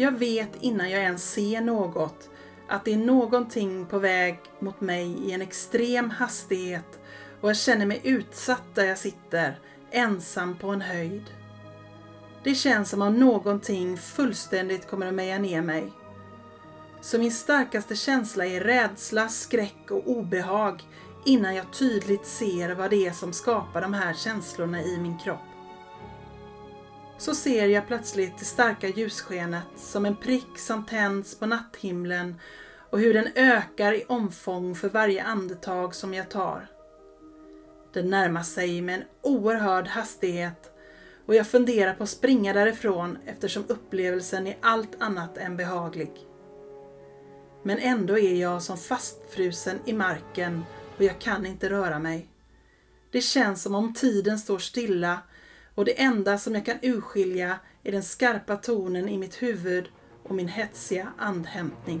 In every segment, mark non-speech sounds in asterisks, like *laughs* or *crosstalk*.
Jag vet innan jag ens ser något att det är någonting på väg mot mig i en extrem hastighet och jag känner mig utsatt där jag sitter, ensam på en höjd. Det känns som om någonting fullständigt kommer att meja ner mig. Så min starkaste känsla är rädsla, skräck och obehag innan jag tydligt ser vad det är som skapar de här känslorna i min kropp. Så ser jag plötsligt det starka ljusskenet som en prick som tänds på natthimlen och hur den ökar i omfång för varje andetag som jag tar. Den närmar sig med en oerhörd hastighet och jag funderar på att springa därifrån eftersom upplevelsen är allt annat än behaglig. Men ändå är jag som fastfrusen i marken och jag kan inte röra mig. Det känns som om tiden står stilla och det enda som jag kan urskilja är den skarpa tonen i mitt huvud och min hetsiga andhämtning.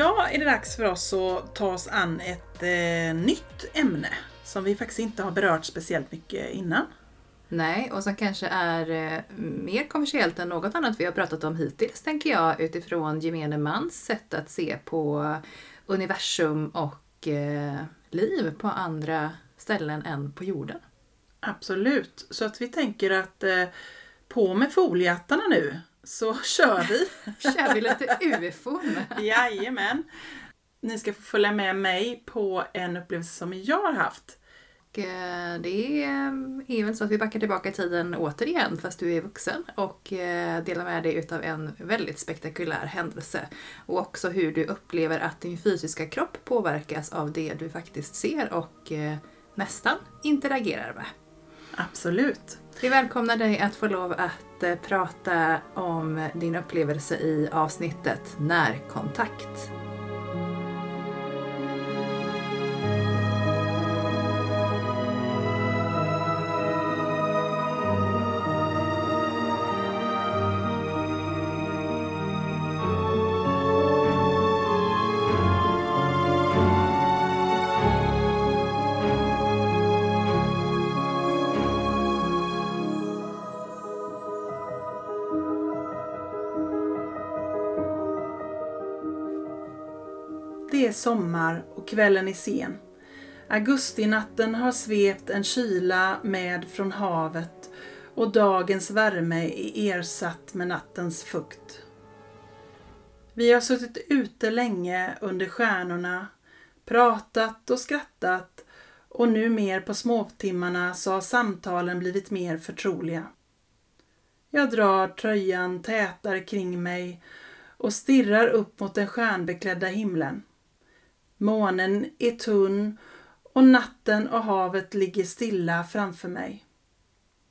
Idag är det dags för oss att ta oss an ett eh, nytt ämne som vi faktiskt inte har berört speciellt mycket innan. Nej, och som kanske är eh, mer kommersiellt än något annat vi har pratat om hittills, tänker jag, utifrån gemene mans sätt att se på universum och eh, liv på andra ställen än på jorden. Absolut, så att vi tänker att eh, på med foliehattarna nu så kör vi. *laughs* kör vi lite ufon. Jajamän. Ni ska få följa med mig på en upplevelse som jag har haft. Eh, det är väl så att vi backar tillbaka i tiden återigen fast du är vuxen och eh, delar med dig utav en väldigt spektakulär händelse. Och också hur du upplever att din fysiska kropp påverkas av det du faktiskt ser och eh, nästan interagerar med. Absolut. Vi välkomnar dig att få lov att eh, prata om din upplevelse i avsnittet Närkontakt. Sommar och kvällen är sen. Augustinatten har svept en kyla med från havet och dagens värme är ersatt med nattens fukt. Vi har suttit ute länge under stjärnorna, pratat och skrattat och nu mer på småtimmarna så har samtalen blivit mer förtroliga. Jag drar tröjan tätare kring mig och stirrar upp mot den stjärnbeklädda himlen. Månen är tunn och natten och havet ligger stilla framför mig.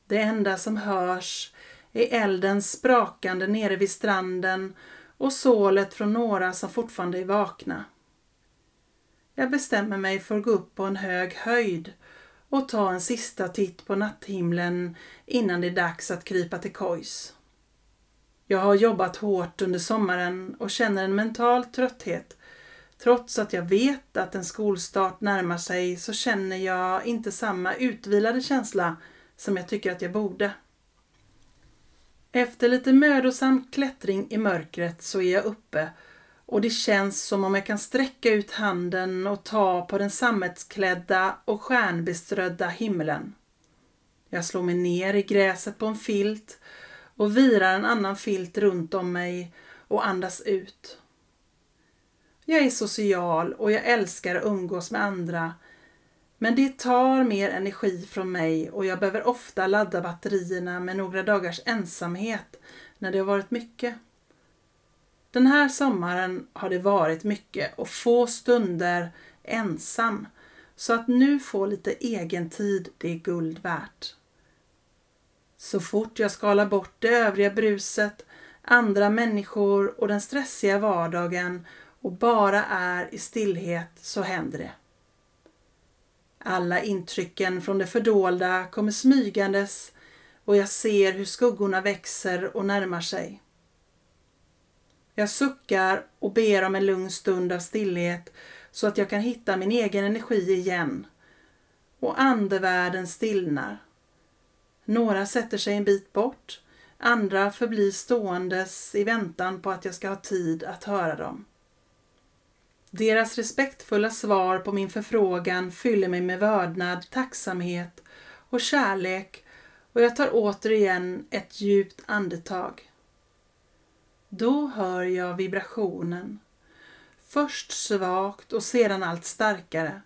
Det enda som hörs är eldens sprakande nere vid stranden och sålet från några som fortfarande är vakna. Jag bestämmer mig för att gå upp på en hög höjd och ta en sista titt på natthimlen innan det är dags att krypa till kojs. Jag har jobbat hårt under sommaren och känner en mental trötthet Trots att jag vet att en skolstart närmar sig så känner jag inte samma utvilade känsla som jag tycker att jag borde. Efter lite mödosam klättring i mörkret så är jag uppe och det känns som om jag kan sträcka ut handen och ta på den sammetsklädda och stjärnbeströdda himlen. Jag slår mig ner i gräset på en filt och virar en annan filt runt om mig och andas ut. Jag är social och jag älskar att umgås med andra men det tar mer energi från mig och jag behöver ofta ladda batterierna med några dagars ensamhet när det har varit mycket. Den här sommaren har det varit mycket och få stunder ensam så att nu få lite egen tid det är guld värt. Så fort jag skalar bort det övriga bruset, andra människor och den stressiga vardagen och bara är i stillhet så händer det. Alla intrycken från det fördolda kommer smygandes och jag ser hur skuggorna växer och närmar sig. Jag suckar och ber om en lugn stund av stillhet så att jag kan hitta min egen energi igen. Och andevärlden stillnar. Några sätter sig en bit bort, andra förblir ståendes i väntan på att jag ska ha tid att höra dem. Deras respektfulla svar på min förfrågan fyller mig med vördnad, tacksamhet och kärlek och jag tar återigen ett djupt andetag. Då hör jag vibrationen. Först svagt och sedan allt starkare.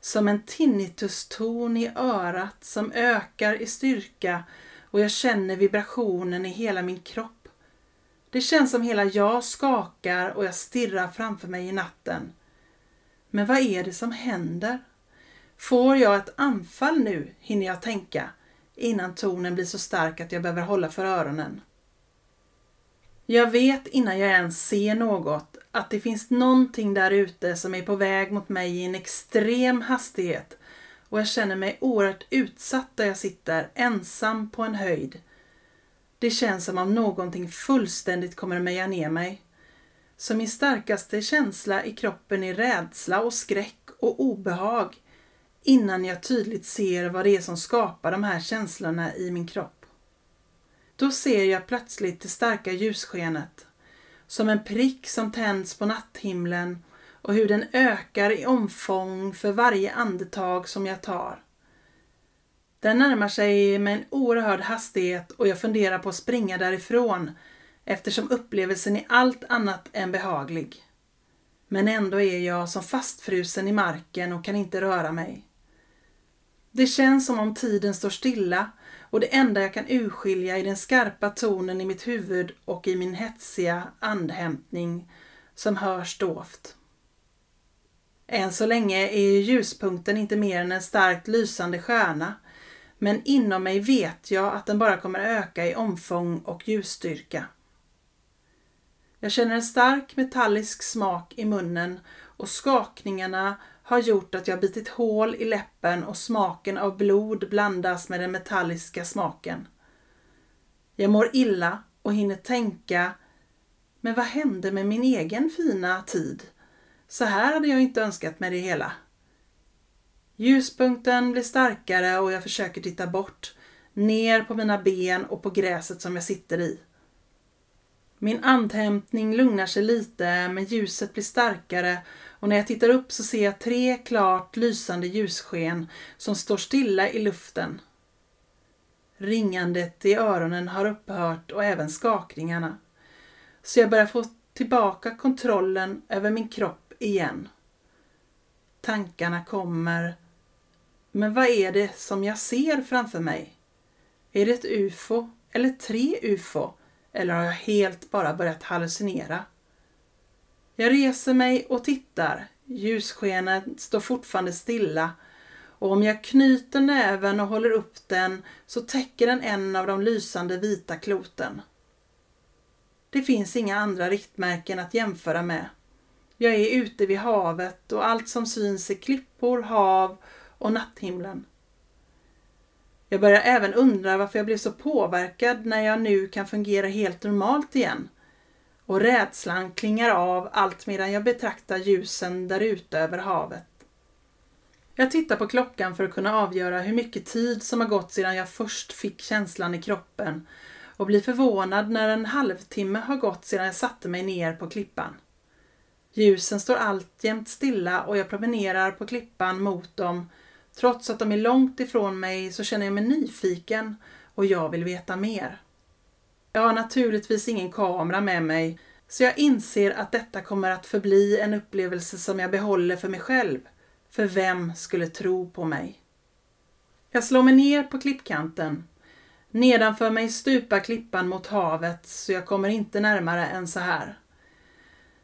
Som en tinnituston i örat som ökar i styrka och jag känner vibrationen i hela min kropp. Det känns som hela jag skakar och jag stirrar framför mig i natten. Men vad är det som händer? Får jag ett anfall nu, hinner jag tänka, innan tonen blir så stark att jag behöver hålla för öronen. Jag vet innan jag ens ser något att det finns någonting där ute som är på väg mot mig i en extrem hastighet och jag känner mig oerhört utsatt där jag sitter ensam på en höjd. Det känns som om någonting fullständigt kommer att meja ner mig. Så min starkaste känsla i kroppen är rädsla och skräck och obehag innan jag tydligt ser vad det är som skapar de här känslorna i min kropp. Då ser jag plötsligt det starka ljusskenet, som en prick som tänds på natthimlen och hur den ökar i omfång för varje andetag som jag tar. Den närmar sig med en oerhörd hastighet och jag funderar på att springa därifrån eftersom upplevelsen är allt annat än behaglig. Men ändå är jag som fastfrusen i marken och kan inte röra mig. Det känns som om tiden står stilla och det enda jag kan urskilja är den skarpa tonen i mitt huvud och i min hetsiga andhämtning som hörs dovt. Än så länge är ljuspunkten inte mer än en starkt lysande stjärna men inom mig vet jag att den bara kommer öka i omfång och ljusstyrka. Jag känner en stark metallisk smak i munnen och skakningarna har gjort att jag bitit hål i läppen och smaken av blod blandas med den metalliska smaken. Jag mår illa och hinner tänka, men vad hände med min egen fina tid? Så här hade jag inte önskat mig det hela. Ljuspunkten blir starkare och jag försöker titta bort, ner på mina ben och på gräset som jag sitter i. Min andhämtning lugnar sig lite men ljuset blir starkare och när jag tittar upp så ser jag tre klart lysande ljussken som står stilla i luften. Ringandet i öronen har upphört och även skakningarna. Så jag börjar få tillbaka kontrollen över min kropp igen. Tankarna kommer. Men vad är det som jag ser framför mig? Är det ett ufo eller tre ufo? Eller har jag helt bara börjat hallucinera? Jag reser mig och tittar. Ljusskenet står fortfarande stilla och om jag knyter näven och håller upp den så täcker den en av de lysande vita kloten. Det finns inga andra riktmärken att jämföra med. Jag är ute vid havet och allt som syns är klippor, hav och natthimlen. Jag börjar även undra varför jag blev så påverkad när jag nu kan fungera helt normalt igen och rädslan klingar av allt medan jag betraktar ljusen där ute över havet. Jag tittar på klockan för att kunna avgöra hur mycket tid som har gått sedan jag först fick känslan i kroppen och blir förvånad när en halvtimme har gått sedan jag satte mig ner på klippan. Ljusen står alltjämt stilla och jag promenerar på klippan mot dem. Trots att de är långt ifrån mig så känner jag mig nyfiken och jag vill veta mer. Jag har naturligtvis ingen kamera med mig så jag inser att detta kommer att förbli en upplevelse som jag behåller för mig själv. För vem skulle tro på mig? Jag slår mig ner på klippkanten. Nedanför mig stupar klippan mot havet så jag kommer inte närmare än så här.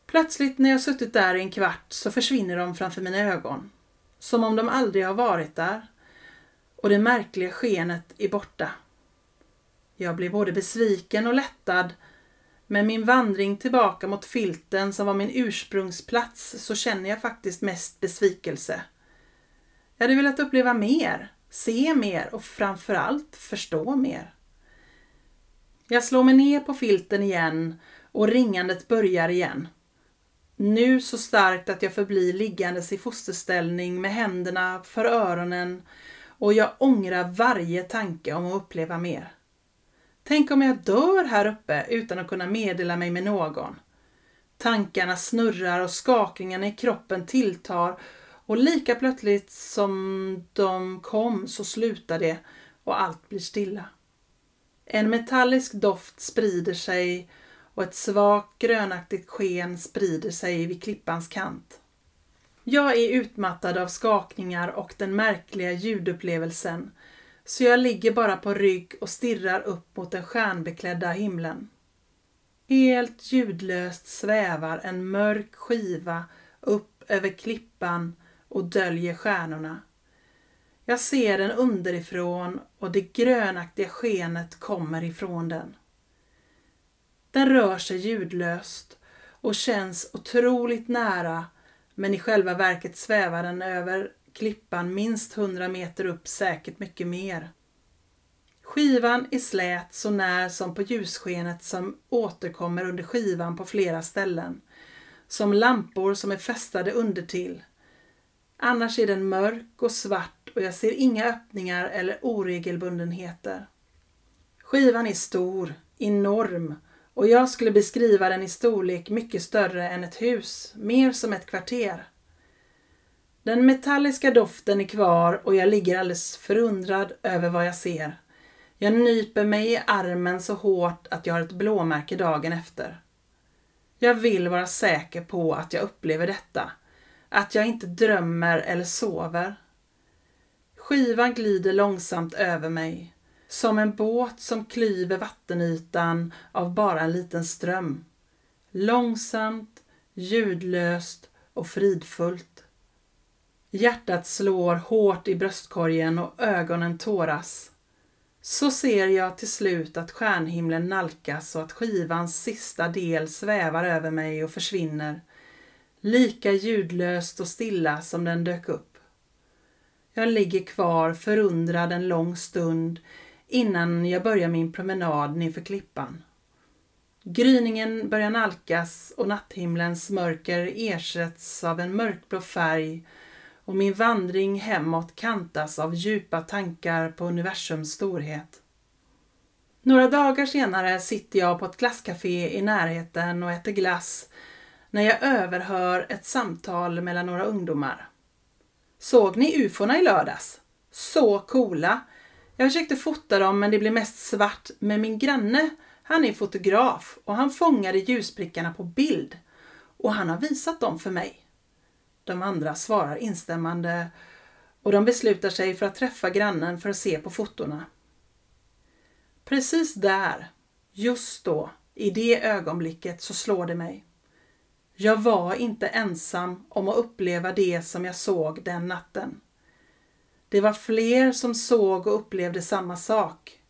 Plötsligt när jag suttit där i en kvart så försvinner de framför mina ögon. Som om de aldrig har varit där. Och det märkliga skenet är borta. Jag blir både besviken och lättad. Men min vandring tillbaka mot filten som var min ursprungsplats så känner jag faktiskt mest besvikelse. Jag hade velat uppleva mer, se mer och framförallt förstå mer. Jag slår mig ner på filten igen och ringandet börjar igen. Nu så starkt att jag förblir liggandes i fosterställning med händerna för öronen och jag ångrar varje tanke om att uppleva mer. Tänk om jag dör här uppe utan att kunna meddela mig med någon. Tankarna snurrar och skakningarna i kroppen tilltar och lika plötsligt som de kom så slutar det och allt blir stilla. En metallisk doft sprider sig och ett svagt grönaktigt sken sprider sig vid klippans kant. Jag är utmattad av skakningar och den märkliga ljudupplevelsen så jag ligger bara på rygg och stirrar upp mot den stjärnbeklädda himlen. Helt ljudlöst svävar en mörk skiva upp över klippan och döljer stjärnorna. Jag ser den underifrån och det grönaktiga skenet kommer ifrån den. Den rör sig ljudlöst och känns otroligt nära men i själva verket svävar den över klippan minst 100 meter upp, säkert mycket mer. Skivan är slät så när som på ljusskenet som återkommer under skivan på flera ställen. Som lampor som är fästade undertill. Annars är den mörk och svart och jag ser inga öppningar eller oregelbundenheter. Skivan är stor, enorm och jag skulle beskriva den i storlek mycket större än ett hus, mer som ett kvarter. Den metalliska doften är kvar och jag ligger alldeles förundrad över vad jag ser. Jag nyper mig i armen så hårt att jag har ett blåmärke dagen efter. Jag vill vara säker på att jag upplever detta. Att jag inte drömmer eller sover. Skivan glider långsamt över mig. Som en båt som klyver vattenytan av bara en liten ström. Långsamt, ljudlöst och fridfullt. Hjärtat slår hårt i bröstkorgen och ögonen tåras. Så ser jag till slut att stjärnhimlen nalkas och att skivans sista del svävar över mig och försvinner. Lika ljudlöst och stilla som den dök upp. Jag ligger kvar förundrad en lång stund innan jag börjar min promenad nerför klippan. Gryningen börjar nalkas och natthimlens mörker ersätts av en mörkblå färg och min vandring hemåt kantas av djupa tankar på universums storhet. Några dagar senare sitter jag på ett glasscafé i närheten och äter glass när jag överhör ett samtal mellan några ungdomar. Såg ni ufona i lördags? Så coola! Jag försökte fota dem men det blev mest svart. Men min granne, han är fotograf och han fångade ljusprickarna på bild. Och han har visat dem för mig. De andra svarar instämmande och de beslutar sig för att träffa grannen för att se på fotona. Precis där, just då, i det ögonblicket så slår det mig. Jag var inte ensam om att uppleva det som jag såg den natten. Det var fler som såg och upplevde samma sak.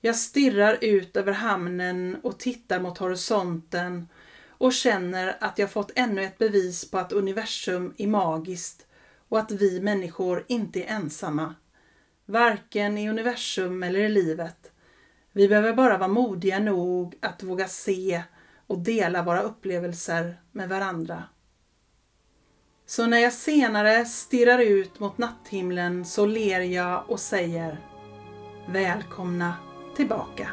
Jag stirrar ut över hamnen och tittar mot horisonten och känner att jag fått ännu ett bevis på att universum är magiskt och att vi människor inte är ensamma. Varken i universum eller i livet. Vi behöver bara vara modiga nog att våga se och dela våra upplevelser med varandra. Så när jag senare stirrar ut mot natthimlen så ler jag och säger Välkomna tillbaka.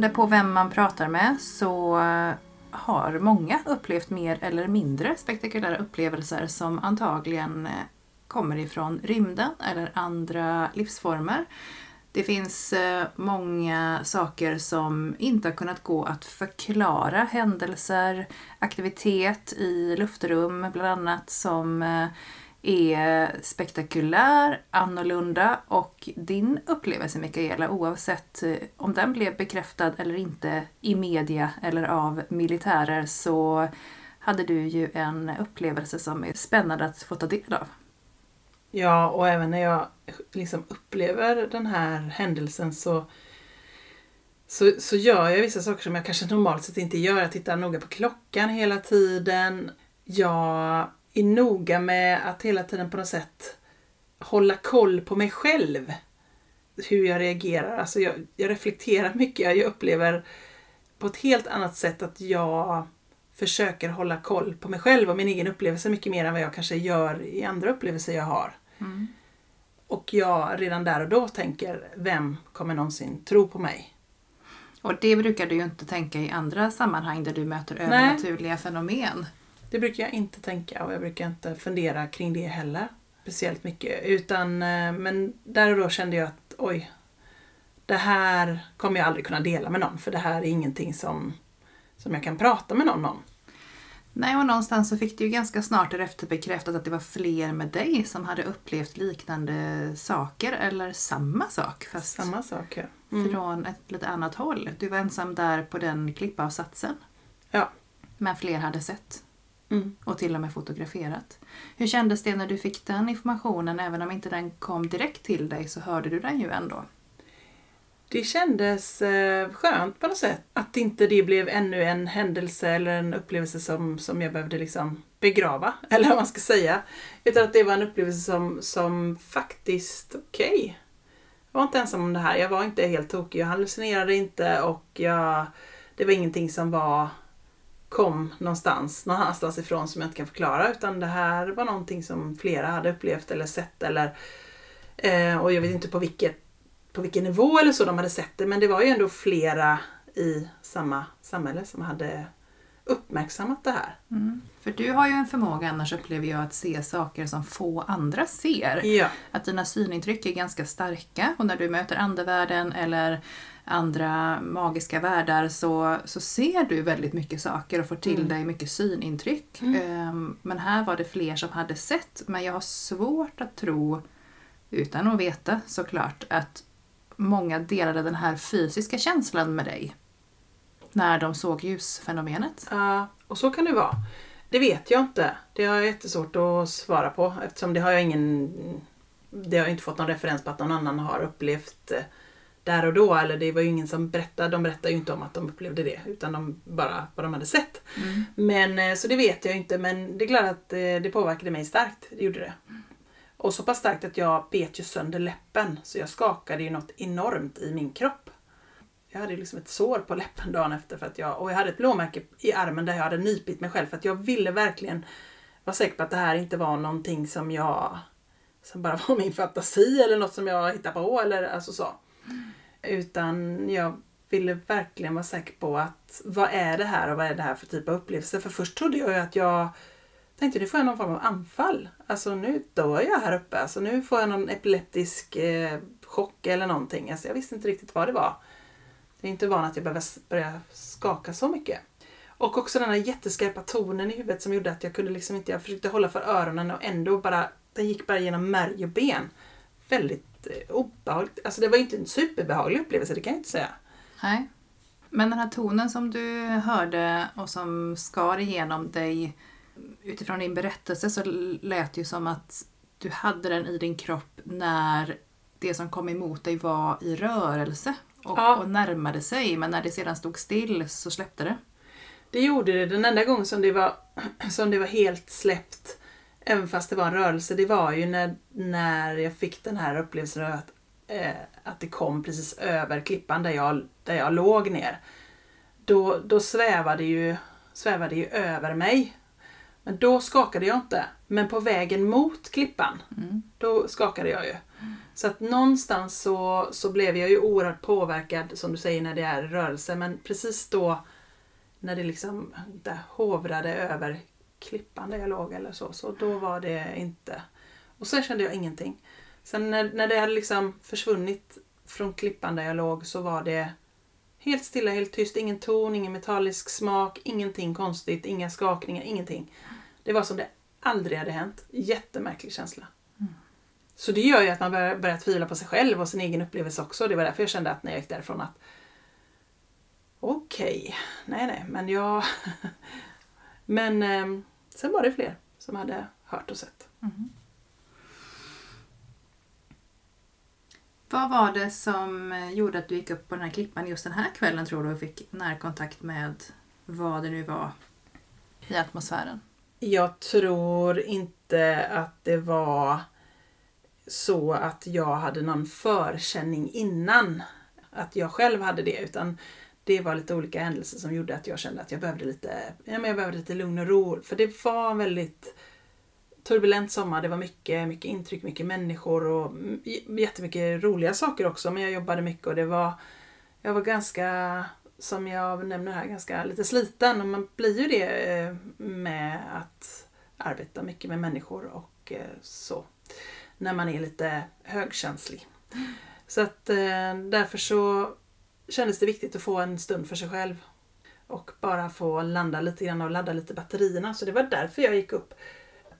Beroende på vem man pratar med så eh, har många upplevt mer eller mindre spektakulära upplevelser som antagligen eh, kommer ifrån rymden eller andra livsformer. Det finns eh, många saker som inte har kunnat gå att förklara. Händelser, aktivitet i luftrum bland annat som är spektakulär, annorlunda och din upplevelse Mikaela, oavsett eh, om den blev bekräftad eller inte i media eller av militärer så hade du ju en upplevelse som är spännande att få ta del av. Ja, och även när jag liksom upplever den här händelsen så, så, så gör jag vissa saker som jag kanske normalt sett inte gör. Jag tittar noga på klockan hela tiden. Jag är noga med att hela tiden på något sätt hålla koll på mig själv. Hur jag reagerar. Alltså jag, jag reflekterar mycket. Jag upplever på ett helt annat sätt att jag försöker hålla koll på mig själv och min egen upplevelse mycket mer än vad jag kanske gör i andra upplevelser jag har. Mm. Och jag redan där och då tänker, vem kommer någonsin tro på mig? Och det brukar du ju inte tänka i andra sammanhang där du möter övernaturliga fenomen. Det brukar jag inte tänka och jag brukar inte fundera kring det heller speciellt mycket. Utan, eh, men där och då kände jag att oj, det här kommer jag aldrig kunna dela med någon för det här är ingenting som, som jag kan prata med någon om. Nej, och någonstans så fick du ju ganska snart därefter bekräftat att det var fler med dig som hade upplevt liknande saker eller samma sak. Fast samma sak, ja. Mm. Från ett lite annat håll. Du var ensam där på den klippavsatsen. Ja. Men fler hade sett. Mm. Och till och med fotograferat. Hur kändes det när du fick den informationen? Även om inte den kom direkt till dig så hörde du den ju ändå. Det kändes eh, skönt på något sätt. Att inte det blev ännu en händelse eller en upplevelse som, som jag behövde liksom begrava. *laughs* Eller vad man ska säga. Utan att det var en upplevelse som, som faktiskt, okej. Okay. Jag var inte ensam om det här. Jag var inte helt tokig. Jag hallucinerade inte och jag, det var ingenting som var kom någonstans, någonstans ifrån som jag inte kan förklara utan det här var någonting som flera hade upplevt eller sett eller eh, och jag vet inte på vilket på vilken nivå eller så de hade sett det men det var ju ändå flera i samma samhälle som hade uppmärksammat det här. Mm. För du har ju en förmåga annars upplever jag att se saker som få andra ser. Ja. Att dina synintryck är ganska starka och när du möter andevärlden eller andra magiska världar så, så ser du väldigt mycket saker och får till mm. dig mycket synintryck. Mm. Um, men här var det fler som hade sett men jag har svårt att tro, utan att veta såklart, att många delade den här fysiska känslan med dig när de såg ljusfenomenet. Ja, och så kan det vara. Det vet jag inte. Det har jag jättesvårt att svara på eftersom det har jag ingen... Det har jag inte fått någon referens på att någon annan har upplevt eh, där och då. Eller det var ju ingen som berättade. De berättade ju inte om att de upplevde det utan de bara vad de hade sett. Mm. Men, eh, så det vet jag inte men det är klart att eh, det påverkade mig starkt. Det gjorde det. Och så pass starkt att jag bet ju sönder läppen så jag skakade ju något enormt i min kropp. Jag hade liksom ett sår på läppen dagen efter för att jag, och jag hade ett blåmärke i armen där jag hade nypit mig själv för att jag ville verkligen vara säker på att det här inte var någonting som jag som bara *laughs* var min fantasi eller något som jag hittade på eller alltså så. Utan jag ville verkligen vara säker på att vad är det här och vad är det här för typ av upplevelse? För först trodde jag ju att jag tänkte nu får jag någon form av anfall. Alltså nu dör jag här uppe. Alltså nu får jag någon epileptisk eh, chock eller någonting. Alltså jag visste inte riktigt vad det var. Det är inte van att jag behöver börja skaka så mycket. Och också den här jätteskarpa tonen i huvudet som gjorde att jag kunde liksom inte, jag försökte hålla för öronen och ändå bara, den gick bara genom märg och ben. Väldigt eh, obehagligt. Alltså det var inte en superbehaglig upplevelse, det kan jag inte säga. Nej. Men den här tonen som du hörde och som skar igenom dig, utifrån din berättelse så lät det ju som att du hade den i din kropp när det som kom emot dig var i rörelse och, Ja. och närmade sig. Men när det sedan stod still så släppte det. Det gjorde det. Den enda gången som det var, *clears throat* som det var helt släppt, även fast det var en rörelse, det var ju när, när jag fick den här upplevelsen att, eh, att det kom precis över klippan där jag, där jag låg ner. Då, då svävade, ju, svävade ju över mig. Men då skakade jag inte. Men på vägen mot klippan, Mm. då skakade jag ju. Så att någonstans så, så blev jag ju oerhört påverkad, som du säger, när det är rörelse. Men precis då, när det liksom där hovrade över klippan där jag låg eller så, så då var det inte... Och sen kände jag ingenting. Sen när, när det hade liksom försvunnit från klippan där jag låg så var det helt stilla, helt tyst. Ingen ton, ingen metallisk smak, ingenting konstigt, inga skakningar, ingenting. Det var som det aldrig hade hänt. Jättemärklig känsla. Så det gör ju att man börjar, börjar tvivla på sig själv och sin egen upplevelse också. Det var därför jag kände att när jag gick därifrån att okej, nej nej, men jag... *laughs* men eh, sen var det fler som hade hört och sett. Vad var det som eh, gjorde att du gick upp på den här klippan just den här kvällen tror du och fick närkontakt med vad det nu var i atmosfären? Jag tror inte att det var så att jag hade någon förkänning innan. Att jag själv hade det. Utan det var lite olika händelser som gjorde att jag kände att jag behövde lite, ja, men jag behövde lite lugn och ro. För det var en väldigt turbulent sommar. Det var mycket, mycket intryck, mycket människor och jättemycket roliga saker också. Men jag jobbade mycket och det var, jag var ganska, som jag nämner här, ganska lite sliten. Och man blir ju det eh, med att arbeta mycket med människor och eh, så. När man är lite högkänslig. Så att eh, därför så kändes det viktigt att få en stund för sig själv. Och bara få landa lite grann och ladda lite batterierna. Så det var därför jag gick upp.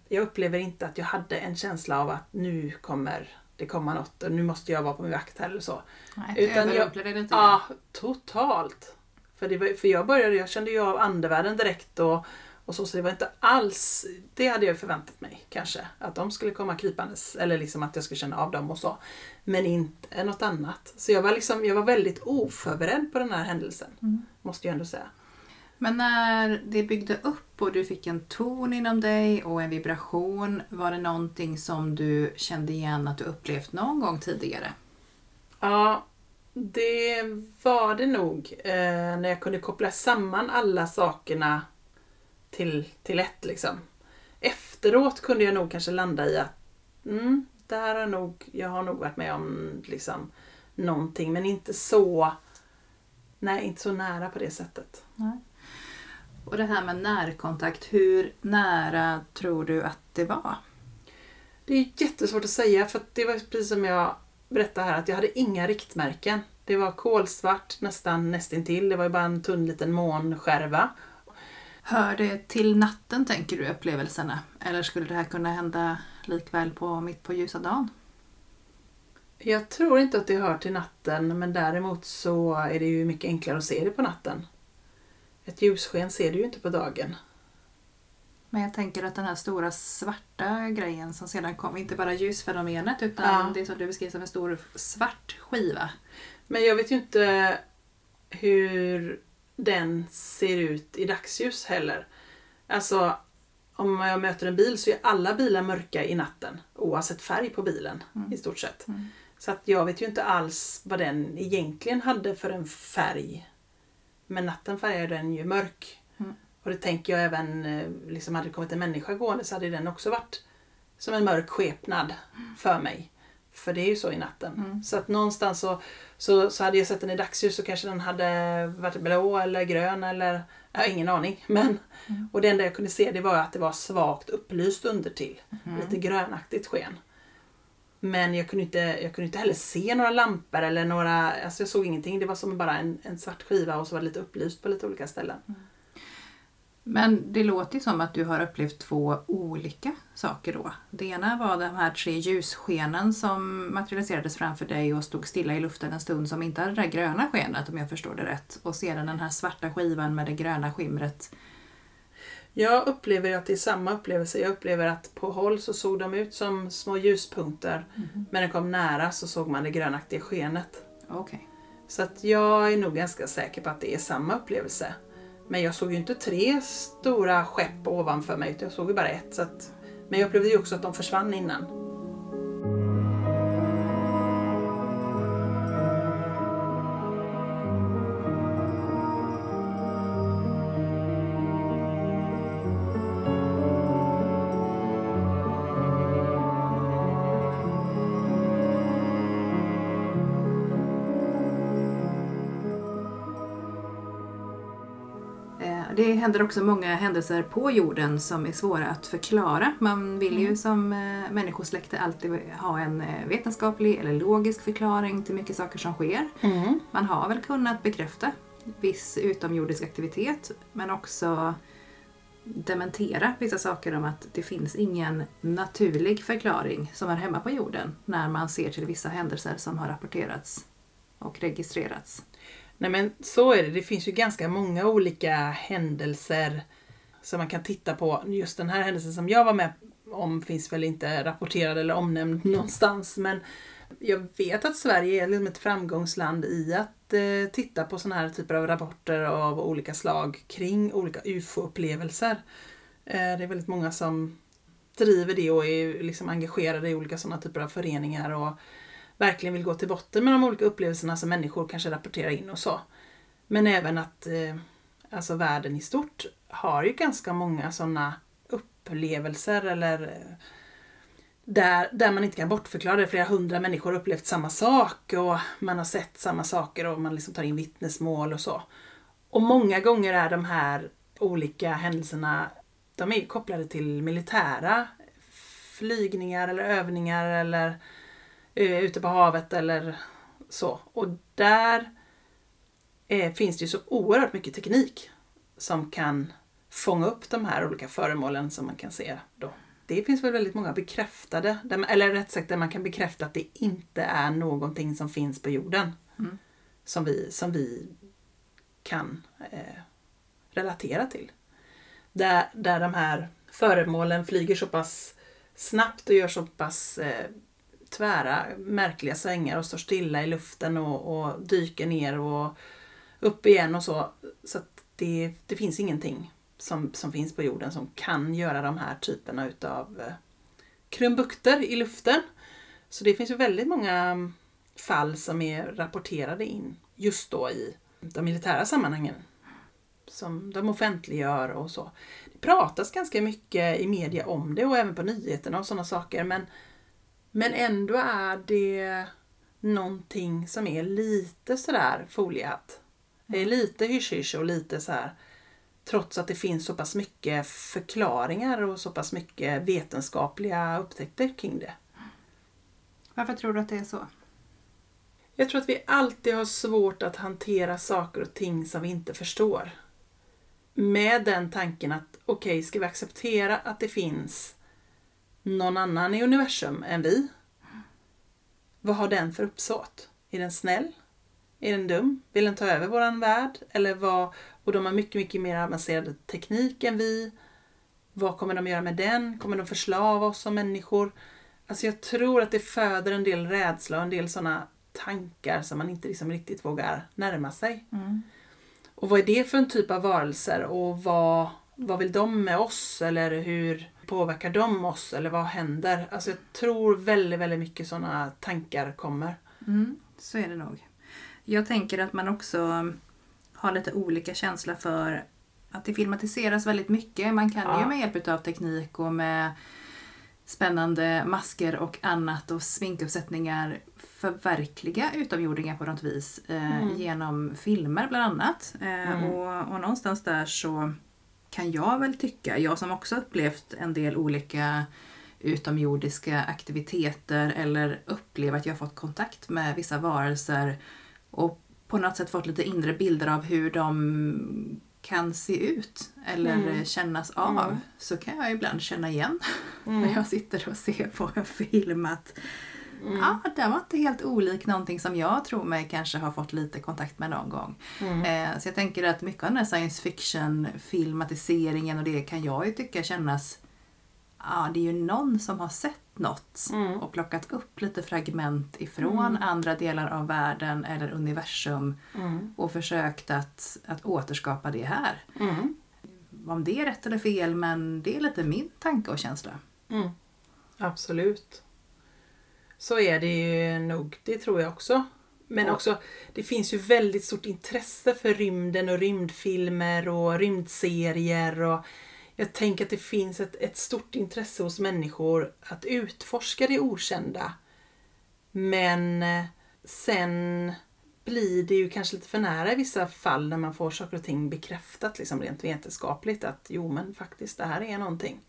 Jag upplever inte att jag hade en känsla av att nu kommer det komma något och nu måste jag vara på min vakt här eller så. Nej, Utan jag- överrumplade det inte Ja, totalt. För, det var, för jag började, jag kände ju av andevärlden direkt och, och så, så det var inte alls, det hade jag förväntat mig kanske. Att de skulle komma krypandes, eller liksom att jag skulle känna av dem och så. Men inte något annat. Så jag var liksom, jag var väldigt oförberedd på den här händelsen. Mm. Måste jag ändå säga. Men när det byggde upp och du fick en ton inom dig och en vibration, var det någonting som du kände igen att du upplevt någon gång tidigare? Ja, det var det nog. Eh, när jag kunde koppla samman alla sakerna till, till ett liksom. Efteråt kunde jag nog kanske landa i att mm, där har nog, jag har nog varit med om liksom någonting men inte så Nej, inte så nära på det sättet. Och det här med närkontakt, hur nära tror du att det var? Det är jättesvårt att säga för att det var precis som jag berättade här att jag hade inga riktmärken. Det var kolsvart nästan nästintill. Det var ju bara en tunn liten månskärva. Hör det till natten tänker du upplevelserna? Eller skulle det här kunna hända likväl på mitt på ljusa dagen? Jag tror inte att det hör till natten men däremot så är det ju mycket enklare att se det på natten. Ett ljussken ser du ju inte på dagen. Men jag tänker att den här stora svarta grejen som sedan kom, inte bara ljusfenomenet utan Ja. det som du beskriver som en stor svart skiva. Men jag vet ju inte hur den ser ut i dagsljus heller. Alltså, om jag möter en bil så är alla bilar mörka i natten. Oavsett färg på bilen i stort sett. Mm. Så att jag vet ju inte alls vad den egentligen hade för en färg. Men natten färgar den ju mörk. Mm. Och det tänker jag även, eh, liksom hade det kommit en människa gående så hade den också varit som en mörk skepnad för mig. För det är ju så i natten. Mm. Så att någonstans så, så, så hade jag sett den i dagsljus så kanske den hade varit blå eller grön eller jag har ingen aning. Men, Mm. Och det enda jag kunde se det var att det var svagt upplyst under till. Mm. Lite grönaktigt sken. Men jag kunde, inte, jag kunde inte heller se några lampor eller några, alltså jag såg ingenting. Det var som bara en, en svart skiva och så var det lite upplyst på lite olika ställen. Men det låter ju som att du har upplevt två olika saker då. Det ena var de här tre ljusskenen som materialiserades framför dig och stod stilla i luften en stund som inte hade det där gröna skenet om jag förstår det rätt. Och sedan den här svarta skivan med det gröna skimret. Jag upplever att det är samma upplevelse. Jag upplever att på håll så såg de ut som små ljuspunkter. Mhm. Men när de kom nära så såg man det grönaktiga skenet. Okej. Så att jag är nog ganska säker på att det är samma upplevelse. Men jag såg ju inte tre stora skepp ovanför mig, utan jag såg ju bara ett. Så att, men jag upplevde ju också att de försvann innan. Det händer också många händelser på jorden som är svåra att förklara. Man vill ju som eh, människosläkte alltid ha en eh, vetenskaplig eller logisk förklaring till mycket saker som sker. Man har väl kunnat bekräfta viss utomjordisk aktivitet men också dementera vissa saker om att det finns ingen naturlig förklaring som är hemma på jorden när man ser till vissa händelser som har rapporterats och registrerats. Nej men så är det. Det finns ju ganska många olika händelser som man kan titta på. Just den här händelsen som jag var med om finns väl inte rapporterad eller omnämnd *laughs* någonstans. Men jag vet att Sverige är liksom ett framgångsland i att eh, titta på sådana här typer av rapporter av olika slag kring olika UFO-upplevelser. Eh, det är väldigt många som driver det och är liksom engagerade i olika sådana typer av föreningar och verkligen vill gå till botten med de olika upplevelserna som människor kanske rapporterar in och så. Men även att eh, alltså världen i stort har ju ganska många sådana upplevelser eller eh, där, där man inte kan bortförklara det. Flera hundra människor har upplevt samma sak och man har sett samma saker och man liksom tar in vittnesmål och så. Och många gånger är de här olika händelserna de är ju kopplade till militära flygningar eller övningar eller eh, ute på havet eller så. Och där eh, finns det ju så oerhört mycket teknik som kan fånga upp de här olika föremålen som man kan se då. Det finns väl väldigt många bekräftade, man- eller rätt sagt där man kan bekräfta att det inte är någonting som finns på jorden. Mm. Som, vi, som vi kan eh, relatera till. Där, där de här föremålen flyger så pass snabbt och gör så pass eh, tvära, märkliga svängar och står stilla i luften och, och dyker ner och upp igen och så. Så att det, det finns ingenting som, som finns på jorden som kan göra de här typerna utav eh, krumbukter i luften. Så det finns ju väldigt många fall som är rapporterade in just då i de militära sammanhangen. Som de offentliggör och så. Det pratas ganska mycket i media om det och även på nyheterna och sådana saker men, men ändå är det någonting som är lite sådär foliehatt. Det är lite hysch och lite så här trots att det finns så pass mycket förklaringar och så pass mycket vetenskapliga upptäckter kring det. Varför tror du att det är så? Jag tror att vi alltid har svårt att hantera saker och ting som vi inte förstår. Med den tanken att okej, ska vi acceptera att det finns någon annan i universum än vi? Vad har den för uppsåt? Är den snäll? Är den dum? Vill den ta över våran värld? Eller vad? Och de har mycket, mycket mer avancerad teknik än vi. Vad kommer de göra med den? Kommer de förslava oss som människor? Alltså jag tror att det föder en del rädsla och en del sådana tankar som man inte liksom riktigt vågar närma sig. Och vad är det för en typ av varelser och vad, vad vill de med oss eller hur påverkar de oss eller vad händer? Alltså jag tror väldigt, väldigt mycket sådana tankar kommer. Mm, så är det nog. Jag tänker att man också har lite olika känsla för att det filmatiseras väldigt mycket. Man kan Ja. ju med hjälp av teknik och med spännande masker och annat och sminkuppsättningar förverkliga utomjordingar på något vis eh, Mm. genom filmer bland annat. Eh, Mm. och, och någonstans där så kan jag väl tycka, jag som också upplevt en del olika utomjordiska aktiviteter eller upplever att jag fått kontakt med vissa varelser och på något sätt fått lite inre bilder av hur de kan se ut eller Mm. kännas av Mm. så kan jag ibland känna igen *laughs* när Mm. jag sitter och ser på en film att Ja, den var inte helt olik någonting som jag tror mig kanske har fått lite kontakt med någon gång. Eh, så jag tänker att mycket av den här science fiction filmatiseringen och det kan jag ju tycka kännas Ja, det är ju någon som har sett något och plockat upp lite fragment ifrån andra delar av världen eller universum och försökt att, att återskapa det här. Mm. Om det är rätt eller fel, men det är lite min tanke och känsla. Mm. Absolut. Så är det ju nog, det tror jag också. Men Ja. också, det finns ju väldigt stort intresse för rymden och rymdfilmer och rymdserier. Och jag tänker att det finns ett, ett stort intresse hos människor att utforska det okända. Men eh, sen blir det ju kanske lite för nära i vissa fall när man får saker och ting bekräftat liksom rent vetenskapligt att jo men faktiskt det här är någonting.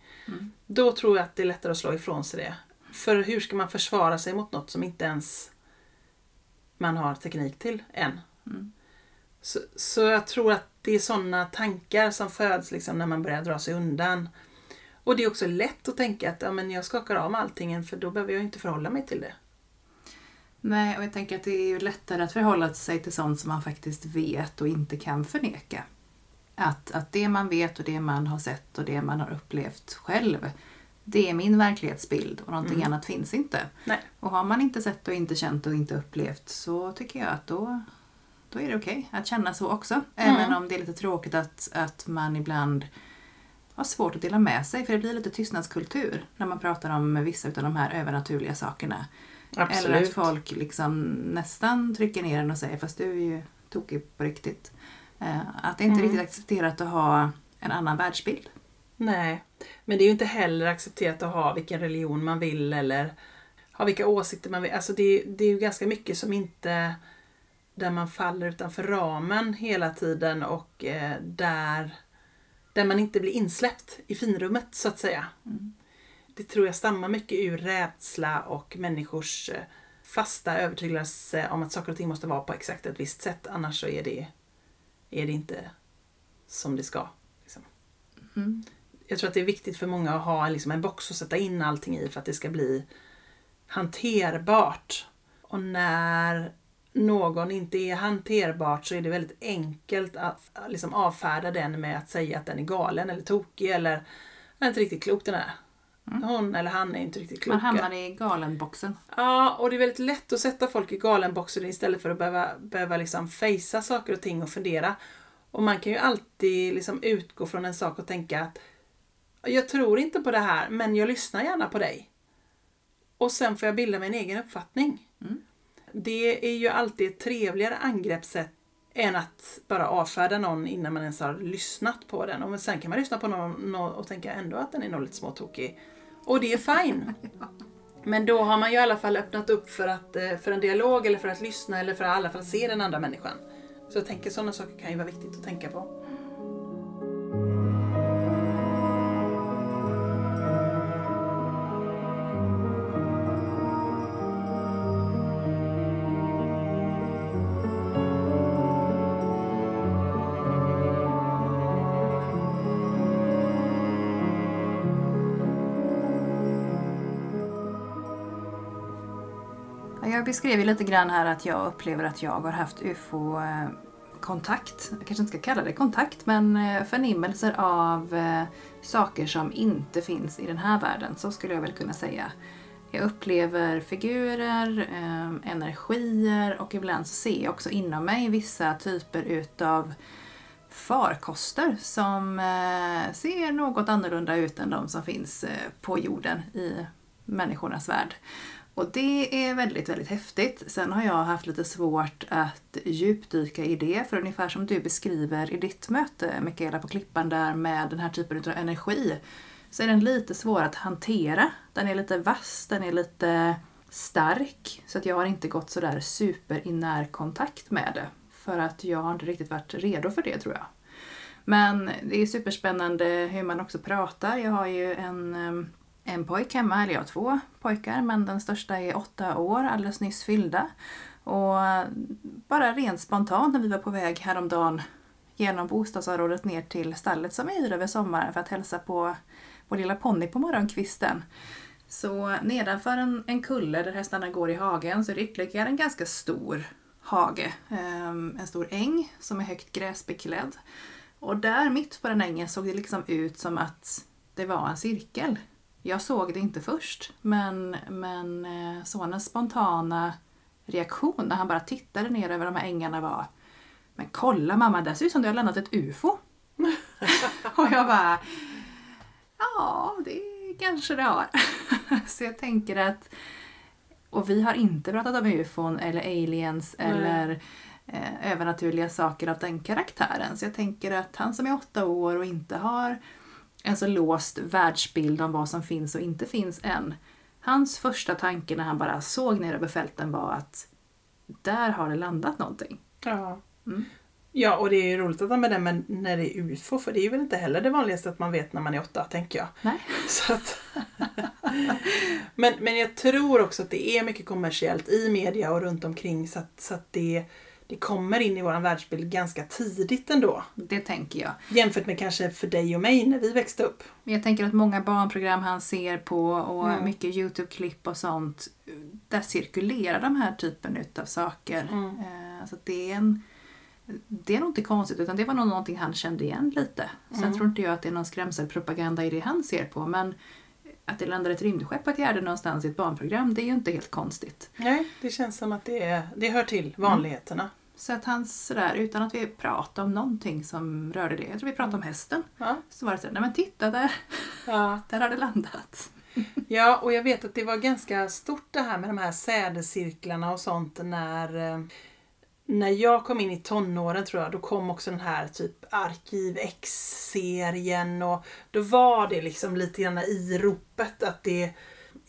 Då tror jag att det är lättare att slå ifrån sig det. För hur ska man försvara sig mot något som inte ens man har teknik till än? Så, så jag tror att det är sådana tankar som föds liksom när man börjar dra sig undan. Och det är också lätt att tänka att ja, men jag skakar av med allting för då behöver jag inte förhålla mig till det. Nej, och jag tänker att det är ju lättare att förhålla sig till sånt som man faktiskt vet och inte kan förneka. Att, att det man vet och det man har sett och det man har upplevt själv, det är min verklighetsbild och någonting annat finns inte. Nej. Och har man inte sett och inte känt och inte upplevt så tycker jag att då, då är det okej att känna så också. Även om det är lite tråkigt att, att man ibland har svårt att dela med sig för det blir lite tystnadskultur när man pratar om vissa av de här övernaturliga sakerna. Eller att Absolut. folk liksom nästan trycker ner en och säger fast du är ju tokig på riktigt. Eh, Att det inte är riktigt accepterat att ha en annan världsbild. Nej, men det är ju inte heller accepterat att ha vilken religion man vill eller ha vilka åsikter man vill. Alltså det, det är ju ganska mycket som inte där man faller utanför ramen hela tiden och eh, där, där man inte blir insläppt i finrummet så att säga. Det tror jag stammar mycket ur rädsla och människors eh, fasta övertygelse om att saker och ting måste vara på exakt ett visst sätt annars så är det, är det inte som det ska. Liksom jag tror att det är viktigt för många att ha liksom en box att sätta in allting i för att det ska bli hanterbart. Och när någon inte är hanterbart så är det väldigt enkelt att liksom avfärda den med att säga att den är galen eller tokig eller "Den är inte riktigt klok den här. Hon eller han är inte riktigt kloka. Man hamnar i galenboxen. Ja, och det är väldigt lätt att sätta folk i galenboxen istället för att behöva, behöva liksom fejsa saker och ting och fundera. Och man kan ju alltid liksom utgå från en sak och tänka att jag tror inte på det här, men jag lyssnar gärna på dig. Och sen får jag bilda mig en egen uppfattning. Det är ju alltid ett trevligare angreppssätt än att bara avfärda någon innan man ens har lyssnat på den. Och sen kan man lyssna på någon någon och tänka ändå att den är nog lite småtokig. Och det är fine. *laughs* Men då har man ju i alla fall öppnat upp för, att, eh, för en dialog eller för att lyssna eller för att i alla fall se den andra människan. Så jag tänker sådana saker kan ju vara viktigt att tänka på. Jag beskrev ju lite grann här att jag upplever att jag har haft ufo-kontakt. Jag kanske inte ska kalla det kontakt, men eh, förnimmelser av eh, saker som inte finns i den här världen. Så skulle jag väl kunna säga. Jag upplever figurer, eh, energier och ibland så ser jag också inom mig vissa typer utav farkoster som ser något annorlunda ut än de som finns på jorden i människornas värld. Och det är väldigt, väldigt häftigt. Sen har jag haft lite svårt att djupdyka i det, för ungefär som du beskriver i ditt möte, Mikaela, på Klippan där med den här typen av energi, så är den lite svår att hantera. Den är lite vass, den är lite stark, så att jag har inte gått sådär super i närkontakt med det. För att jag har inte riktigt varit redo för det tror jag. Men det är superspännande hur man också pratar. Jag har ju en, ehm, en pojk hemma, eller jag har två pojkar, men den största är åtta år, alldeles nyss fyllda. Och bara rent spontant när vi var på väg häromdagen genom bostadsområdet ner till stallet som vi hyr över sommaren för att hälsa på vår lilla ponny på morgonkvisten. Så nedanför en, en kulle där hästarna går i hagen så är det ytterligare en ganska stor hage. Ehm, en stor äng som är högt gräsbeklädd. Och där mitt på den ängen såg det liksom ut som att det var en cirkel. Jag såg det inte först, men, men eh, sonens spontana reaktion när han bara tittade ner över de här ängarna var Men kolla mamma, där ser ut som du har landat ett UFO. *laughs* och jag bara Ja, det kanske det har. *laughs* Så jag tänker att och vi har inte pratat om ufon eller aliens Nej. eller eh, övernaturliga saker av den karaktären. Så jag tänker att han som är åtta år och inte har en så låst världsbild om vad som finns och inte finns än. Hans första tanke när han bara såg ner över fälten var att där har det landat någonting. Ja. Mm. Ja, och det är ju roligt att ha med det men när det är UFO, för det är väl inte heller det vanligaste att man vet när man är åtta, tänker jag. Nej. *laughs* Så att... *laughs* men, men jag tror också att det är mycket kommersiellt i media och runt omkring så att, så att det, det kommer in i vår världsbild ganska tidigt ändå. Det tänker jag. Jämfört med kanske för dig och mig när vi växte upp. Jag tänker att många barnprogram han ser på och Mm. mycket Youtube-klipp och sånt, där cirkulerar de här typen utav saker. Mm. Eh, Så att det är en det är nog inte konstigt utan det var nog någonting han kände igen lite. Sen Mm. tror inte jag att det är någon skrämselpropaganda i det han ser på men att det landar ett rymdskepp på ett gärde någonstans i ett barnprogram det är ju inte helt konstigt. Nej, det känns som att det, är, det hör till vanligheterna. Så att han sådär utan att vi pratade om någonting som rörde det, jag tror vi pratade om hästen, Ja. så var det sådär, nej men titta där, Ja. *laughs* där har det landat. *laughs* Ja, och jag vet att det var ganska stort det här med de här sädescirklarna och sånt när, eh, när jag kom in i tonåren tror jag, då kom också den här typ Arkiv X-serien och då var det liksom lite grann i ropet att det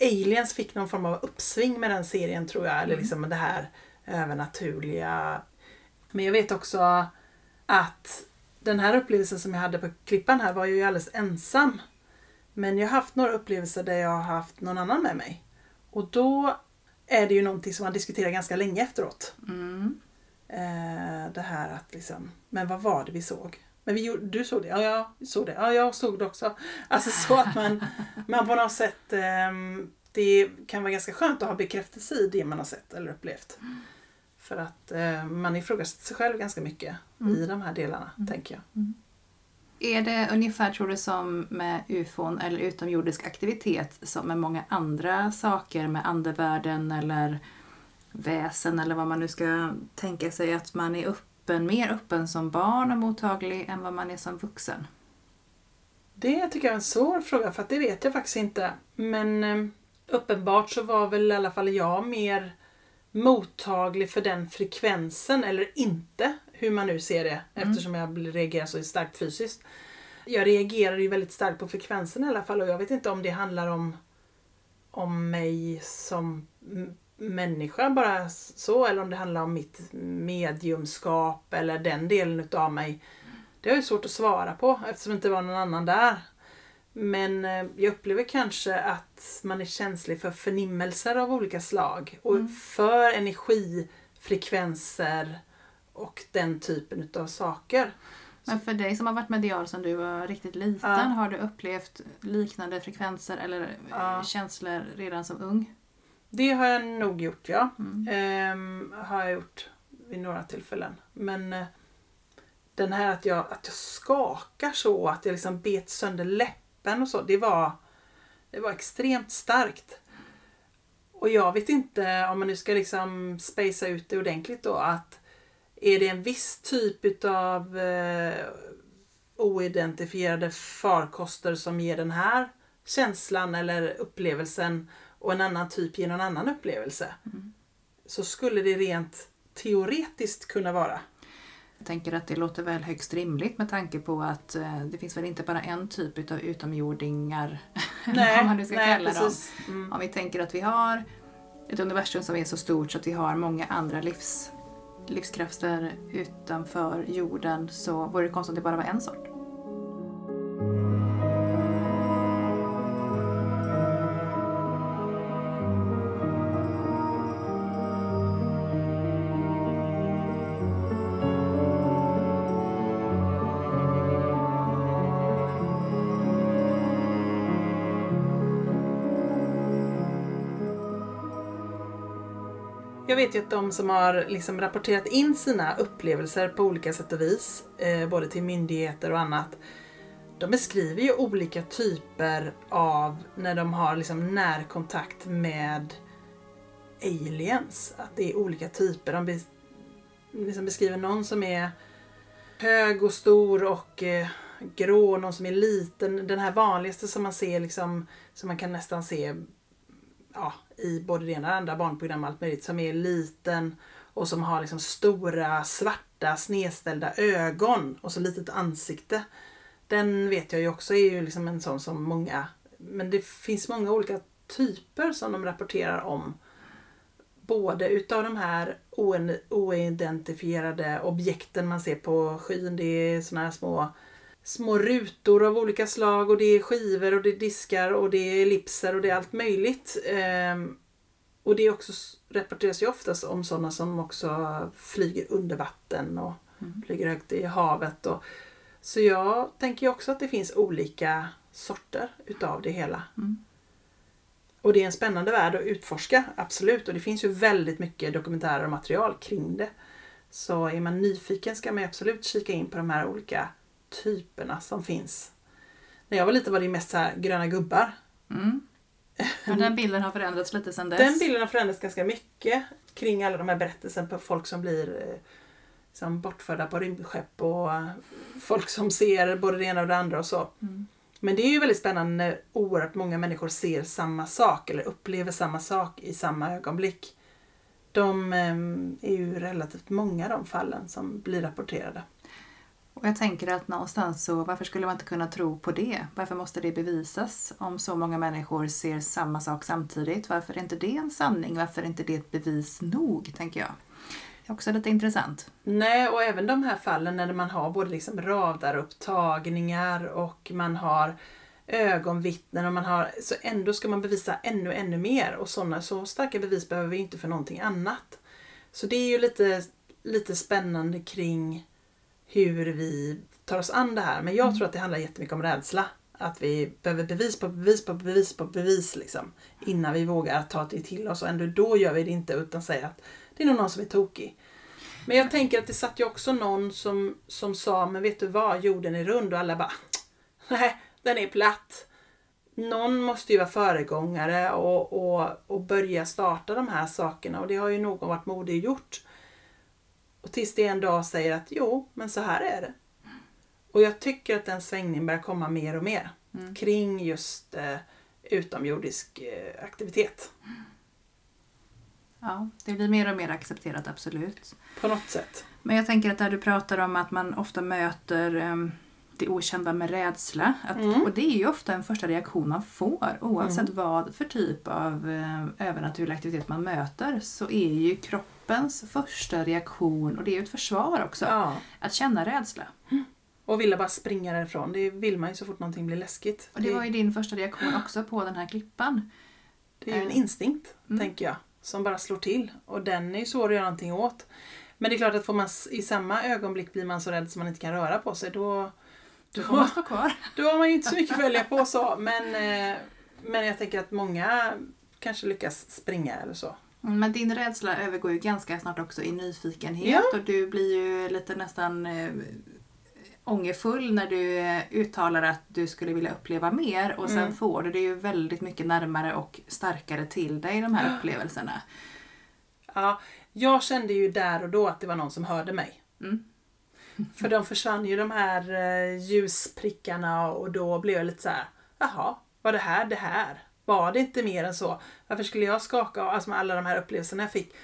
Aliens fick någon form av uppsving med den serien tror jag, eller liksom det här övernaturliga. Men jag vet också att den här upplevelsen som jag hade på Klippan här var ju alldeles ensam. Men jag har haft några upplevelser där jag har haft någon annan med mig. Och då är det ju någonting som man diskuterar ganska länge efteråt. Mm. Eh, det här att liksom, men vad var det vi såg? Men vi, du såg det? Ja, jag såg det. Ja, jag såg det också. Alltså så att man, man på något sätt, ehm, det kan vara ganska skönt att ha bekräftelse i det man har sett eller upplevt. För att eh, man ifrågasätter sig själv ganska mycket i de här delarna, tänker jag. Är det ungefär, tror du, som med ufon eller utomjordisk aktivitet som med många andra saker med andevärlden eller väsen eller vad man nu ska tänka sig att man är öppen, mer öppen som barn och mottaglig än vad man är som vuxen? Det tycker jag är en svår fråga för att det vet jag faktiskt inte. Men eh, uppenbart så var väl i alla fall jag mer mottaglig för den frekvensen eller inte. Hur man nu ser det eftersom jag reagerar så starkt fysiskt. Jag reagerar ju väldigt starkt på frekvensen i alla fall och jag vet inte om det handlar om, om mig som människa bara så eller om det handlar om mitt mediumskap eller den delen utav mig. Det är ju svårt att svara på eftersom det inte var någon annan där. Men eh, jag upplever kanske att man är känslig för förnimmelser av olika slag och för energifrekvenser och den typen utav saker. Men för dig som har varit medial sedan du var riktigt liten, Ja. har du upplevt liknande frekvenser eller eh, Ja. känslor redan som ung? Det har jag nog gjort ja. Mm. Ehm, har jag gjort vid några tillfällen. Men eh, den här att jag, att jag skakar så, att jag liksom bet sönder läppen och så, det var, det var extremt starkt. Och jag vet inte om man nu ska liksom spacea ut det ordentligt då att är det en viss typ av eh, oidentifierade farkoster som ger den här känslan eller upplevelsen och en annan typ ger någon annan upplevelse. Så skulle det rent teoretiskt kunna vara. Jag tänker att det låter väl högst rimligt med tanke på att eh, det finns väl inte bara en typ av utomjordingar, *laughs* eller vad man nu ska kalla dem. precis. Mm. Om vi tänker att vi har ett universum som är så stort så att vi har många andra livs, livskrafter utanför jorden så vore det konstigt om det bara var en sort. Vet ju att de som har liksom rapporterat in sina upplevelser på olika sätt och vis, eh, både till myndigheter och annat, de beskriver ju olika typer av när de har liksom närkontakt med aliens. Att det är olika typer. De bes liksom beskriver någon som är hög och stor och eh, grå, någon som är liten. Den här vanligaste som man ser liksom, som man kan nästan se ja, i både det ena och andra barnprogram allt möjligt, som är liten och som har liksom stora svarta snedställda ögon och så litet ansikte. Den vet jag ju också är ju liksom en sån som många, men det finns många olika typer som de rapporterar om. Både utav de här oidentifierade objekten man ser på skyn. Det är såna här små, små rutor av olika slag och det är skivor och det är diskar och det är ellipser och det är allt möjligt. Ehm, och det är också, rapporteras ju oftast om sådana som också flyger under vatten och mm. flyger högt i havet. Och, så jag tänker också att det finns olika sorter utav det hela. Mm. Och det är en spännande värld att utforska, absolut. Och det finns ju väldigt mycket dokumentärer och material kring det. Så är man nyfiken ska man absolut kika in på de här olika typerna som finns. När jag var liten var det mest så här gröna gubbar. Mm. *laughs* Men den bilden har förändrats lite sedan dess? Den bilden har förändrats ganska mycket kring alla de här berättelserna på folk som blir liksom bortförda på rymdskepp och folk som ser både det ena och det andra och så. Mm. Men det är ju väldigt spännande när oerhört många människor ser samma sak eller upplever samma sak i samma ögonblick. De ehm, är ju relativt många de fallen som blir rapporterade. Och jag tänker att någonstans så varför skulle man inte kunna tro på det? Varför måste det bevisas om så många människor ser samma sak samtidigt? Varför är inte det en sanning? Varför är inte det ett bevis nog, tänker jag? Det är också lite intressant. Nej, och även de här fallen när man har både liksom radarupptagningar och man har ögonvittnen och man har, så ändå ska man bevisa ännu, ännu mer och sådana, så starka bevis behöver vi inte för någonting annat. Så det är ju lite, lite spännande kring hur vi tar oss an det här. Men jag mm. tror att det handlar jättemycket om rädsla. Att vi behöver bevis på bevis på bevis på bevis liksom. Innan vi vågar ta det till oss och ändå då gör vi det inte utan säger att det är nog någon som är tokig. Men jag tänker att det satt ju också någon som, som sa, men vet du vad, jorden är rund och alla bara, *laughs* nej, den är platt. Någon måste ju vara föregångare och, och, och börja starta de här sakerna och det har ju någon varit modig gjort. Och tills det en dag säger att jo, men så här är det. Och jag tycker att den svängningen börjar komma mer och mer mm. kring just eh, utomjordisk eh, aktivitet. Ja, det blir mer och mer accepterat, absolut. På något sätt. Men jag tänker att där du pratar om att man ofta möter um, det okända med rädsla. Att, mm. Och det är ju ofta en första reaktion man får oavsett mm. vad för typ av uh, övernaturlig aktivitet man möter så är ju kroppens första reaktion, och det är ju ett försvar också, ja. att känna rädsla. Och vilja bara springa därifrån. Det vill man ju så fort någonting blir läskigt. Och det var ju din första reaktion också på den här klippan. Det är ju en eh, instinkt, mm. tänker jag som bara slår till och den är ju svår att göra någonting åt. Men det är klart att får man i samma ögonblick blir man så rädd så man inte kan röra på sig då då får man stå kvar. *laughs* Då har man ju inte så mycket att välja på så men, eh, men jag tänker att många kanske lyckas springa eller så. Mm, men din rädsla övergår ju ganska snart också i nyfikenhet ja. och du blir ju lite nästan eh, ångerfull när du eh, uttalar att du skulle vilja uppleva mer och sen mm. får du det ju väldigt mycket närmare och starkare till dig de här upplevelserna. Ja, jag kände ju där och då att det var någon som hörde mig. Mm. *laughs* För de försvann ju de här eh, ljusprickarna och då blev jag lite så här, jaha, var det här det här? Var det inte mer än så? Varför skulle jag skaka alltså med alla de här upplevelserna jag fick?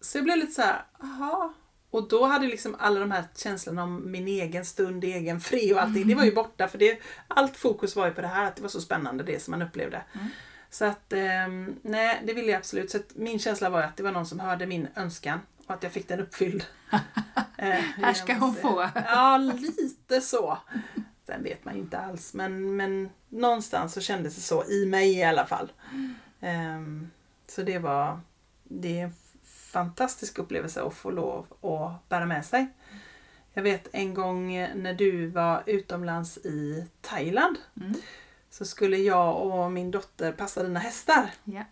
Så jag blev lite så här, jaha, och då hade liksom alla de här känslorna om min egen stund, egen fri och allting, mm. det var ju borta för det, allt fokus var ju på det här, att det var så spännande det som man upplevde. Mm. Så att, eh, nej det ville jag absolut. Så min känsla var att det var någon som hörde min önskan och att jag fick den uppfylld. *laughs* eh, här ska hon få. ja, lite så. Sen vet man ju inte alls men, men någonstans så kändes det så i mig i alla fall. Eh, så det var det är fantastisk upplevelse att få lov att bära med sig. Jag vet en gång när du var utomlands i Thailand mm. så skulle jag och min dotter passa dina hästar. Yeah.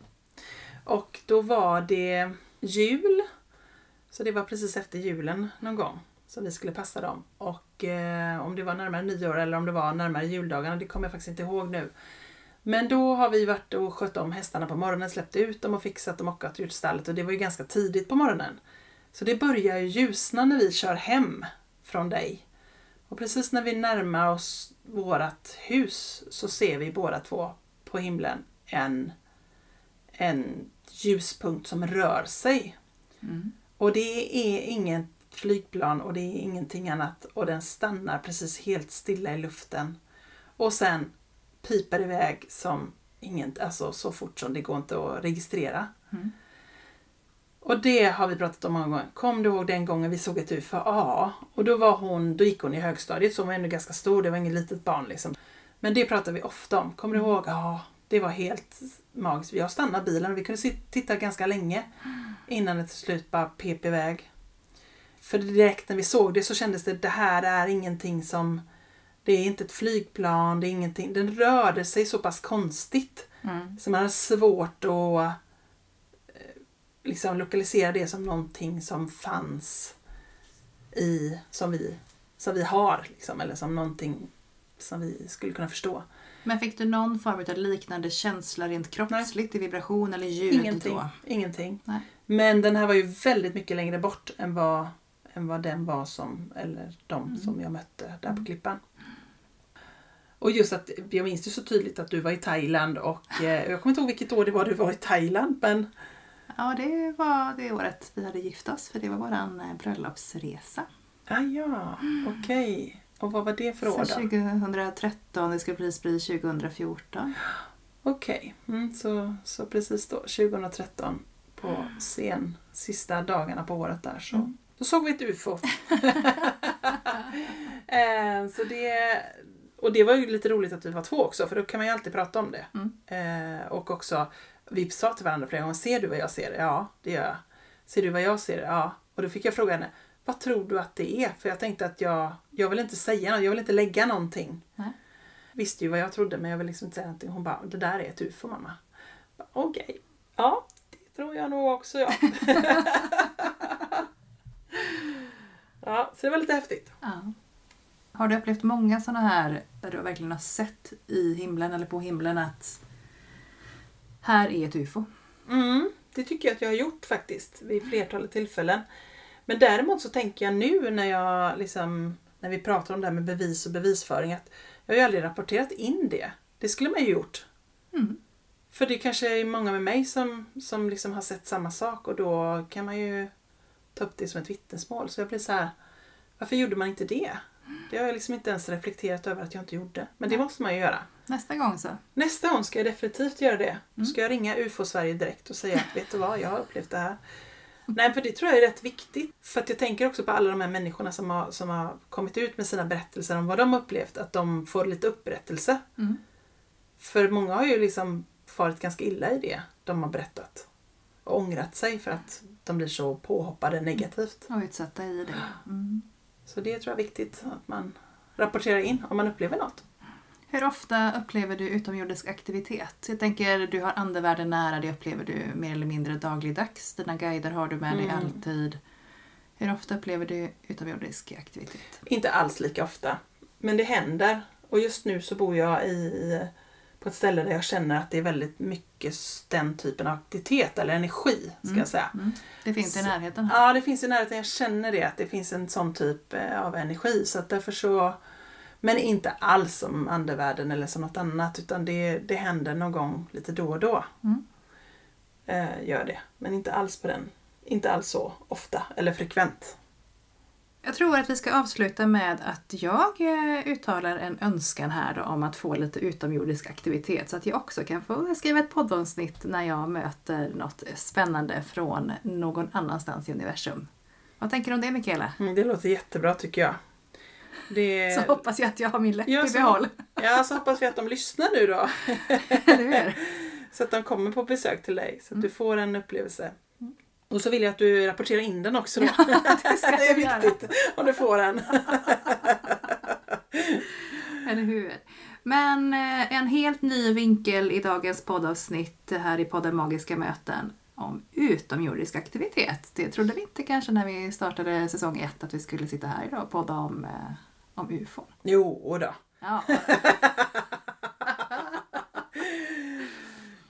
Och då var det jul. Så det var precis efter julen någon gång som vi skulle passa dem. Och eh, om det var närmare nyår eller om det var närmare juldagarna, det kommer jag faktiskt inte ihåg nu. Men då har vi varit och skött om hästarna på morgonen, släppt ut dem och fixat dem och åkat ut stallet och det var ju ganska tidigt på morgonen. Så det börjar ju ljusna när vi kör hem från dig. Och precis när vi närmar oss vårat hus så ser vi båda två på himlen en, en ljuspunkt som rör sig. Mm. Och det är inget flygplan och det är ingenting annat och den stannar precis helt stilla i luften. Och sen piper iväg som ingen, alltså så fort som det går inte att registrera. Mm. Och det har vi pratat om många gånger. Kom du ihåg den gången vi såg ett UFO? Ja. Och då var hon, då gick hon i högstadiet så hon var ändå ganska stor, det var inget litet barn liksom. Men det pratar vi ofta om. Kommer du ihåg? Ja, det var helt magiskt. Jag stannade bilen och vi kunde titta ganska länge innan det till slut bara pep iväg. För direkt när vi såg det så kändes det, det här är ingenting som, det är inte ett flygplan, det är ingenting, den rörde sig så pass konstigt. Mm. Så man har svårt att eh, liksom lokalisera det som någonting som fanns i, som vi, som vi har, liksom, eller som någonting som vi skulle kunna förstå. Men fick du någon form av liknande känsla rent kroppsligt i vibration eller ljud? Ingenting. Då? Ingenting. Nej. Men den här var ju väldigt mycket längre bort än vad, än vad den var som, eller de Mm. som jag mötte där på klippan. Och just att jag minns ju så tydligt att du var i Thailand och eh, jag kommer inte ihåg vilket år det var du var i Thailand men Ja, det var det året vi hade gift oss för det var våran eh, bröllopsresa. Ah, ja, okej. Och vad var det för år då? 2013, det skulle precis bli 2014. Okej, mm, så, så precis då, 2013 på sen, sista dagarna på året där så Mm. Då såg vi ett UFO. *laughs* eh, så det, och det var ju lite roligt att vi var två också för då kan man ju alltid prata om det. Mm. Eh, och också, vi sa till varandra flera gånger, ser du vad jag ser? Ja, det gör jag. Ser du vad jag ser? Ja. Och då fick jag fråga henne, vad tror du att det är? För jag tänkte att jag, jag vill inte säga något, jag vill inte lägga någonting. Nej. Visste ju vad jag trodde men jag vill liksom inte säga någonting. Hon bara, det där är ett UFO mamma. Okej, ja det tror jag nog också ja. *laughs* ja, så det var lite häftigt. Ja. Har du upplevt många sådana här där du verkligen har sett i himlen eller på himlen att här är ett UFO? Mm, det tycker jag att jag har gjort faktiskt vid flertalet tillfällen. Men däremot så tänker jag nu när jag liksom när vi pratar om det här med bevis och bevisföring att jag har ju aldrig rapporterat in det. Det skulle man ju gjort. Mm. För det kanske är många med mig som, som liksom har sett samma sak och då kan man ju ta upp det som ett vittnesmål. Så jag blir så här, varför gjorde man inte det? Det har jag liksom inte ens reflekterat över att jag inte gjorde. Men det måste man ju göra. Nästa gång så. Nästa gång ska jag definitivt göra det. Då ska jag ringa UFO Sverige direkt och säga att *laughs* vet du vad, jag har upplevt det här. Nej, för det tror jag är rätt viktigt. För att jag tänker också på alla de här människorna som har, som har kommit ut med sina berättelser om vad de har upplevt, att de får lite upprättelse. Mm. För många har ju liksom farit ganska illa i det de har berättat. Och ångrat sig för att de blir så påhoppade negativt. Och utsatta i det. Mm. Så det tror jag är viktigt att man rapporterar in om man upplever något. Hur ofta upplever du utomjordisk aktivitet? Jag tänker, du har andevärlden nära, det upplever du mer eller mindre dagligdags. Dina guider har du med dig Mm. alltid. Hur ofta upplever du utomjordisk aktivitet? Inte alls lika ofta. Men det händer. Och just nu så bor jag i, på ett ställe där jag känner att det är väldigt mycket den typen av aktivitet eller energi. ska Mm. jag säga. Mm. Det finns i Så- närheten här. Ja, det finns i närheten. Jag känner det, att det finns en sån typ eh, av energi. Så att därför så... Men inte alls som andevärlden eller som något annat. Utan det, det händer någon gång lite då och då. Mm. Eh, gör det. Men inte alls på den. Inte alls så ofta eller frekvent. Jag tror att vi ska avsluta med att jag eh, uttalar en önskan här då om att få lite utomjordisk aktivitet så att jag också kan få skriva ett poddavsnitt när jag möter något spännande från någon annanstans i universum. Vad tänker du om det Mikaela? Mm, det låter jättebra tycker jag. Det... Så hoppas jag att jag har min läpp Ja, i så- behåll. Ja, så hoppas vi att de lyssnar nu då. *laughs* Så att de kommer på besök till dig. Så att du får en upplevelse. Och så vill jag att du rapporterar in den också *laughs* då. det ska *laughs* det är göra. viktigt om du får en. *laughs* Eller hur? Men eh, en helt ny vinkel i dagens poddavsnitt här i podden Magiska möten. om utomjordisk aktivitet. Det trodde vi inte kanske när vi startade säsong ett att vi skulle sitta här idag och podda om, eh, om UFO. Jo då. Ja.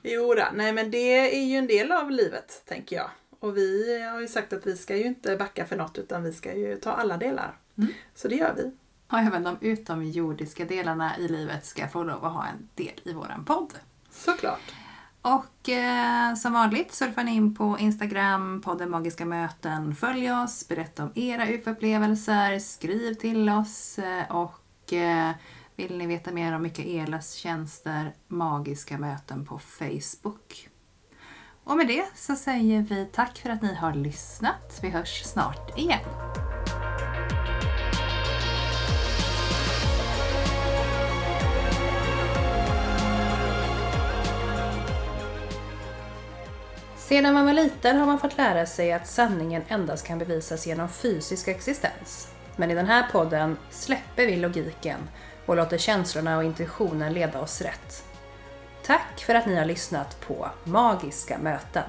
Jo då. Nej men det är ju en del av livet tänker jag. Och vi har ju sagt att vi ska ju inte backa för något utan vi ska ju ta alla delar. Mm. Så det gör vi. Och även de utomjordiska delarna i livet ska få lov att ha en del i våran podd. Såklart. Och eh, som vanligt surfar ni in på Instagram, podden Magiska Möten. Följ oss, berätta om era UFO-upplevelser, skriv till oss eh, och eh, vill ni veta mer om Mikaelas tjänster, Magiska Möten på Facebook. Och med det så säger vi tack för att ni har lyssnat. Vi hörs snart igen. Sedan man var liten har man fått lära sig att sanningen endast kan bevisas genom fysisk existens. Men i den här podden släpper vi logiken och låter känslorna och intuitionen leda oss rätt. Tack för att ni har lyssnat på Magiska möten.